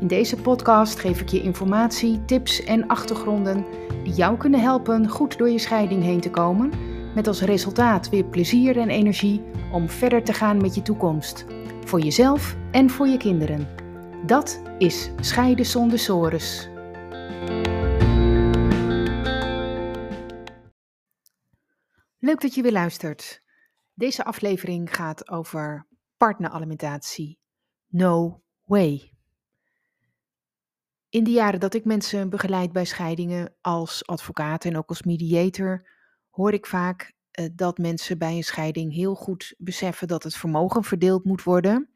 In deze podcast geef ik je informatie, tips en achtergronden die jou kunnen helpen goed door je scheiding heen te komen, met als resultaat weer plezier en energie om verder te gaan met je toekomst, voor jezelf en voor je kinderen. Dat is Scheiden zonder sores. Leuk dat je weer luistert. Deze aflevering gaat over partneralimentatie. No way. In de jaren dat ik mensen begeleid bij scheidingen als advocaat en ook als mediator, hoor ik vaak uh, dat mensen bij een scheiding heel goed beseffen dat het vermogen verdeeld moet worden.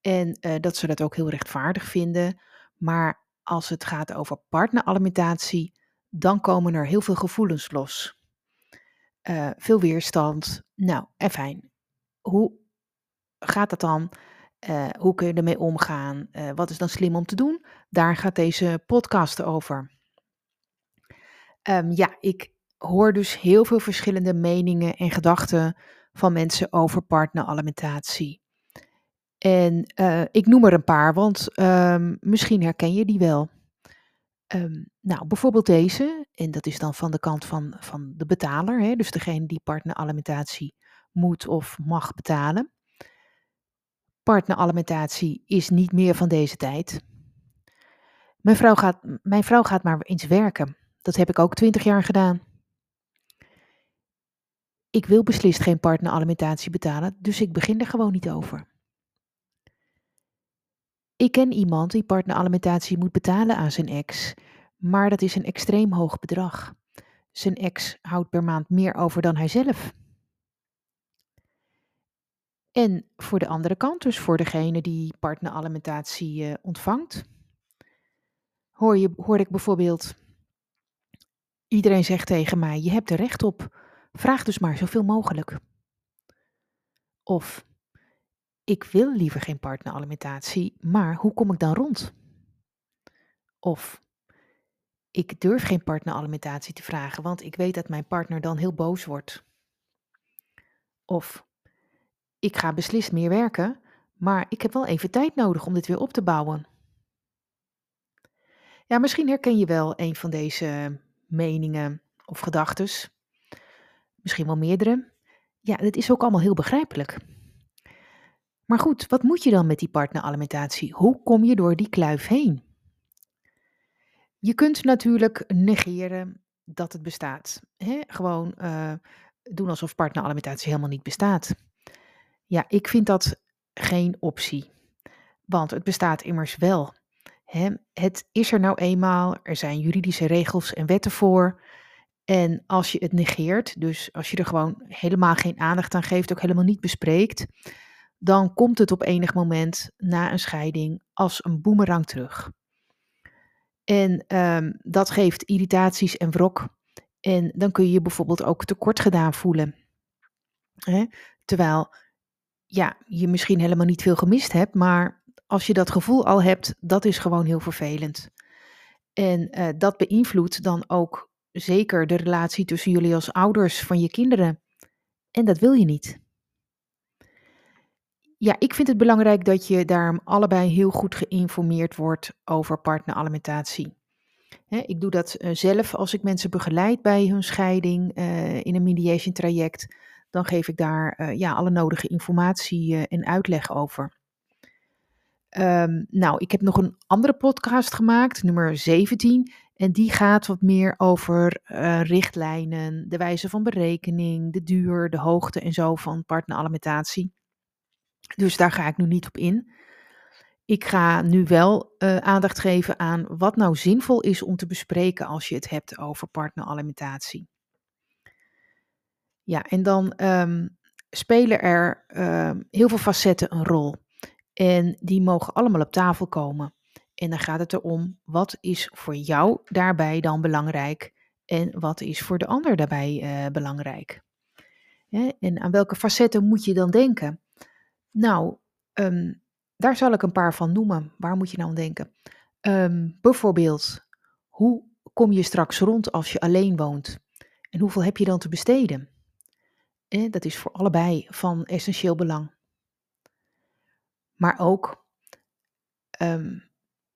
En uh, dat ze dat ook heel rechtvaardig vinden. Maar als het gaat over partneralimentatie, dan komen er heel veel gevoelens los. Uh, veel weerstand. Nou, en fijn. Hoe gaat dat dan? Uh, hoe kun je ermee omgaan? Uh, wat is dan slim om te doen? Daar gaat deze podcast over. Um, ja, ik hoor dus heel veel verschillende meningen en gedachten van mensen over partneralimentatie. En uh, ik noem er een paar, want um, misschien herken je die wel. Um, nou, bijvoorbeeld deze, en dat is dan van de kant van, van de betaler, hè, dus degene die partneralimentatie moet of mag betalen. Partneralimentatie is niet meer van deze tijd. Mijn vrouw, gaat, mijn vrouw gaat maar eens werken. Dat heb ik ook twintig jaar gedaan. Ik wil beslist geen partneralimentatie betalen, dus ik begin er gewoon niet over. Ik ken iemand die partneralimentatie moet betalen aan zijn ex, maar dat is een extreem hoog bedrag. Zijn ex houdt per maand meer over dan hij zelf. En voor de andere kant, dus voor degene die partneralimentatie uh, ontvangt, hoor, je, hoor ik bijvoorbeeld, iedereen zegt tegen mij, je hebt er recht op, vraag dus maar zoveel mogelijk. Of, ik wil liever geen partneralimentatie, maar hoe kom ik dan rond? Of, ik durf geen partneralimentatie te vragen, want ik weet dat mijn partner dan heel boos wordt. Of, ik ga beslist meer werken, maar ik heb wel even tijd nodig om dit weer op te bouwen. Ja, misschien herken je wel een van deze meningen of gedachten. Misschien wel meerdere. Ja, het is ook allemaal heel begrijpelijk. Maar goed, wat moet je dan met die partneralimentatie? Hoe kom je door die kluif heen? Je kunt natuurlijk negeren dat het bestaat. Gewoon uh, doen alsof partneralimentatie helemaal niet bestaat. Ja, ik vind dat geen optie. Want het bestaat immers wel. Het is er nou eenmaal, er zijn juridische regels en wetten voor. En als je het negeert, dus als je er gewoon helemaal geen aandacht aan geeft, ook helemaal niet bespreekt, dan komt het op enig moment na een scheiding als een boemerang terug. En um, dat geeft irritaties en wrok. En dan kun je je bijvoorbeeld ook tekort gedaan voelen. Terwijl ja, je misschien helemaal niet veel gemist hebt, maar als je dat gevoel al hebt, dat is gewoon heel vervelend. En uh, dat beïnvloedt dan ook zeker de relatie tussen jullie als ouders van je kinderen. En dat wil je niet. Ja, ik vind het belangrijk dat je daarom allebei heel goed geïnformeerd wordt over partneralimentatie. Ik doe dat uh, zelf als ik mensen begeleid bij hun scheiding uh, in een mediation traject dan geef ik daar uh, ja, alle nodige informatie en uitleg over. Um, nou, ik heb nog een andere podcast gemaakt, nummer 17. En die gaat wat meer over uh, richtlijnen, de wijze van berekening, de duur, de hoogte en zo van partneralimentatie. Dus daar ga ik nu niet op in. Ik ga nu wel aandacht geven aan wat nou zinvol is om te bespreken als je het hebt over partneralimentatie. Ja, en dan um, spelen er um, heel veel facetten een rol. En die mogen allemaal op tafel komen. En dan gaat het erom, wat is voor jou daarbij dan belangrijk en wat is voor de ander daarbij uh, belangrijk? En aan welke facetten moet je dan denken? Nou, um, daar zal ik een paar van noemen. Waar moet je nou aan denken? Bijvoorbeeld, hoe kom je straks rond als je alleen woont? En hoeveel heb je dan te besteden? Dat is voor allebei van essentieel belang. Maar ook um,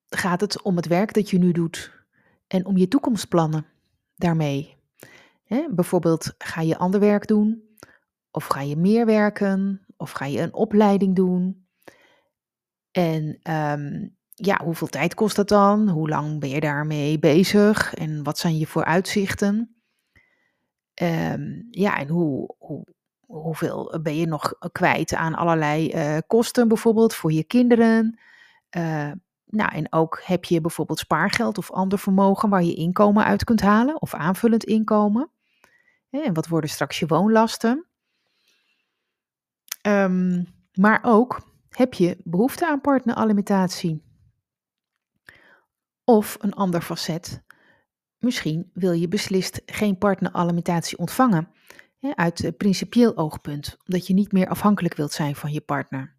gaat het om het werk dat je nu doet en om je toekomstplannen daarmee. Bijvoorbeeld, ga je ander werk doen? Of ga je meer werken? Of ga je een opleiding doen? En um, ja, hoeveel tijd kost dat dan? Hoe lang ben je daarmee bezig? En wat zijn je vooruitzichten? Um, ja, en hoe, hoe, hoeveel ben je nog kwijt aan allerlei uh, kosten, bijvoorbeeld voor je kinderen? Uh, nou, en ook heb je bijvoorbeeld spaargeld of ander vermogen waar je inkomen uit kunt halen of aanvullend inkomen. En wat worden straks je woonlasten? Um, maar ook heb je behoefte aan partneralimentatie? Of een ander facet. Misschien wil je beslist geen partneralimentatie ontvangen. Hè, uit principieel oogpunt, omdat je niet meer afhankelijk wilt zijn van je partner.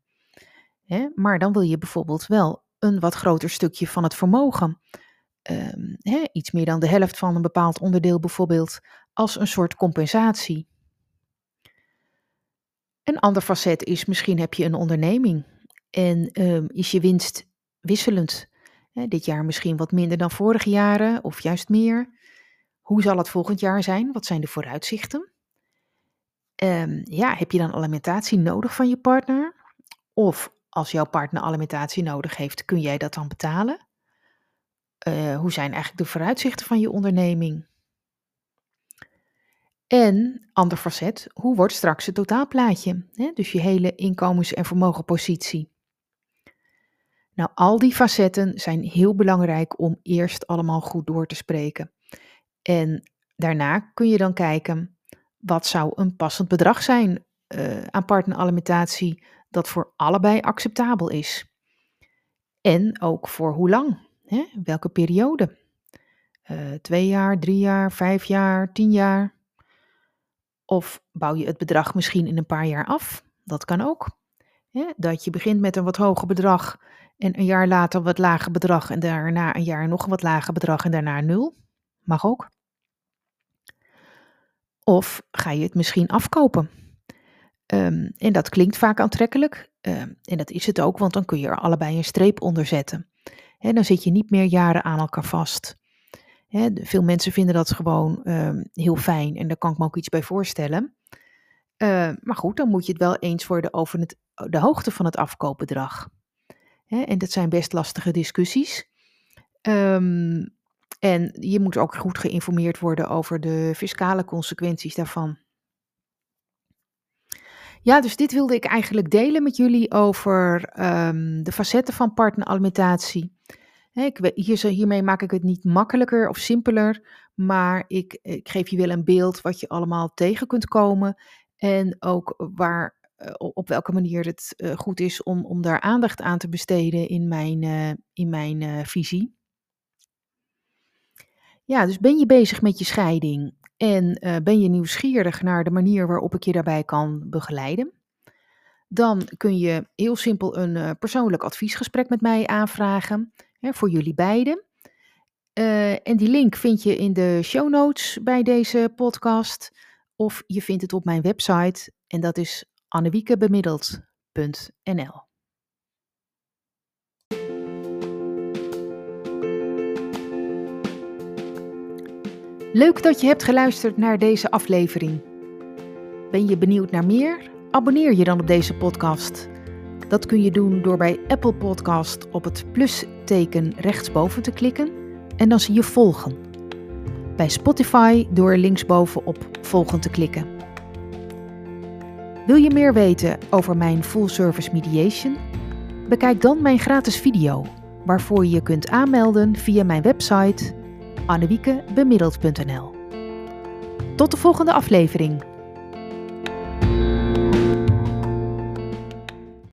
Hè, maar dan wil je bijvoorbeeld wel een wat groter stukje van het vermogen. Um, hè, iets meer dan de helft van een bepaald onderdeel bijvoorbeeld, als een soort compensatie. Een ander facet is misschien heb je een onderneming en um, is je winst wisselend. Hè, dit jaar misschien wat minder dan vorige jaren of juist meer. Hoe zal het volgend jaar zijn? Wat zijn de vooruitzichten? Um, ja, heb je dan alimentatie nodig van je partner? Of als jouw partner alimentatie nodig heeft, kun jij dat dan betalen? Uh, hoe zijn eigenlijk de vooruitzichten van je onderneming? En, ander facet, hoe wordt straks het totaalplaatje? Hè? Dus je hele inkomens- en vermogenpositie. Nou, al die facetten zijn heel belangrijk om eerst allemaal goed door te spreken. En daarna kun je dan kijken, wat zou een passend bedrag zijn uh, aan partneralimentatie dat voor allebei acceptabel is. En ook voor hoe lang, hè? welke periode. Uh, twee jaar, drie jaar, vijf jaar, tien jaar. Of bouw je het bedrag misschien in een paar jaar af? Dat kan ook. Dat je begint met een wat hoger bedrag en een jaar later wat lager bedrag en daarna een jaar nog wat lager bedrag en daarna nul. Mag ook. Of ga je het misschien afkopen? Um, en dat klinkt vaak aantrekkelijk. Um, en dat is het ook, want dan kun je er allebei een streep onder zetten. He, dan zit je niet meer jaren aan elkaar vast. Veel mensen vinden dat gewoon um, heel fijn en daar kan ik me ook iets bij voorstellen. Maar goed, dan moet je het wel eens worden over het, de hoogte van het afkoopbedrag. He, en dat zijn best lastige discussies. Um, en je moet ook goed geïnformeerd worden over de fiscale consequenties daarvan. Ja, dus dit wilde ik eigenlijk delen met jullie over um, de facetten van partneralimentatie. Hier, hiermee maak ik het niet makkelijker of simpeler, maar ik, ik geef je wel een beeld wat je allemaal tegen kunt komen en ook waar, op welke manier het uh, goed is om, om daar aandacht aan te besteden in mijn, uh, in mijn visie. Ja, dus ben je bezig met je scheiding en ben je nieuwsgierig naar de manier waarop ik je daarbij kan begeleiden? Dan kun je heel simpel een persoonlijk adviesgesprek met mij aanvragen hè, voor jullie beiden. En die link vind je in de show notes bij deze podcast. Of je vindt het op mijn website en dat is annewiekebemiddeld.nl. Leuk dat je hebt geluisterd naar deze aflevering. Ben je benieuwd naar meer? Abonneer je dan op deze podcast. Dat kun je doen door bij Apple Podcast op het plusteken rechtsboven te klikken en dan zie je volgen. Bij Spotify door linksboven op volgen te klikken. Wil je meer weten over mijn full service mediation? Bekijk dan mijn gratis video, waarvoor je je kunt aanmelden via mijn website annewiekebemiddeld.nl. Tot de volgende aflevering.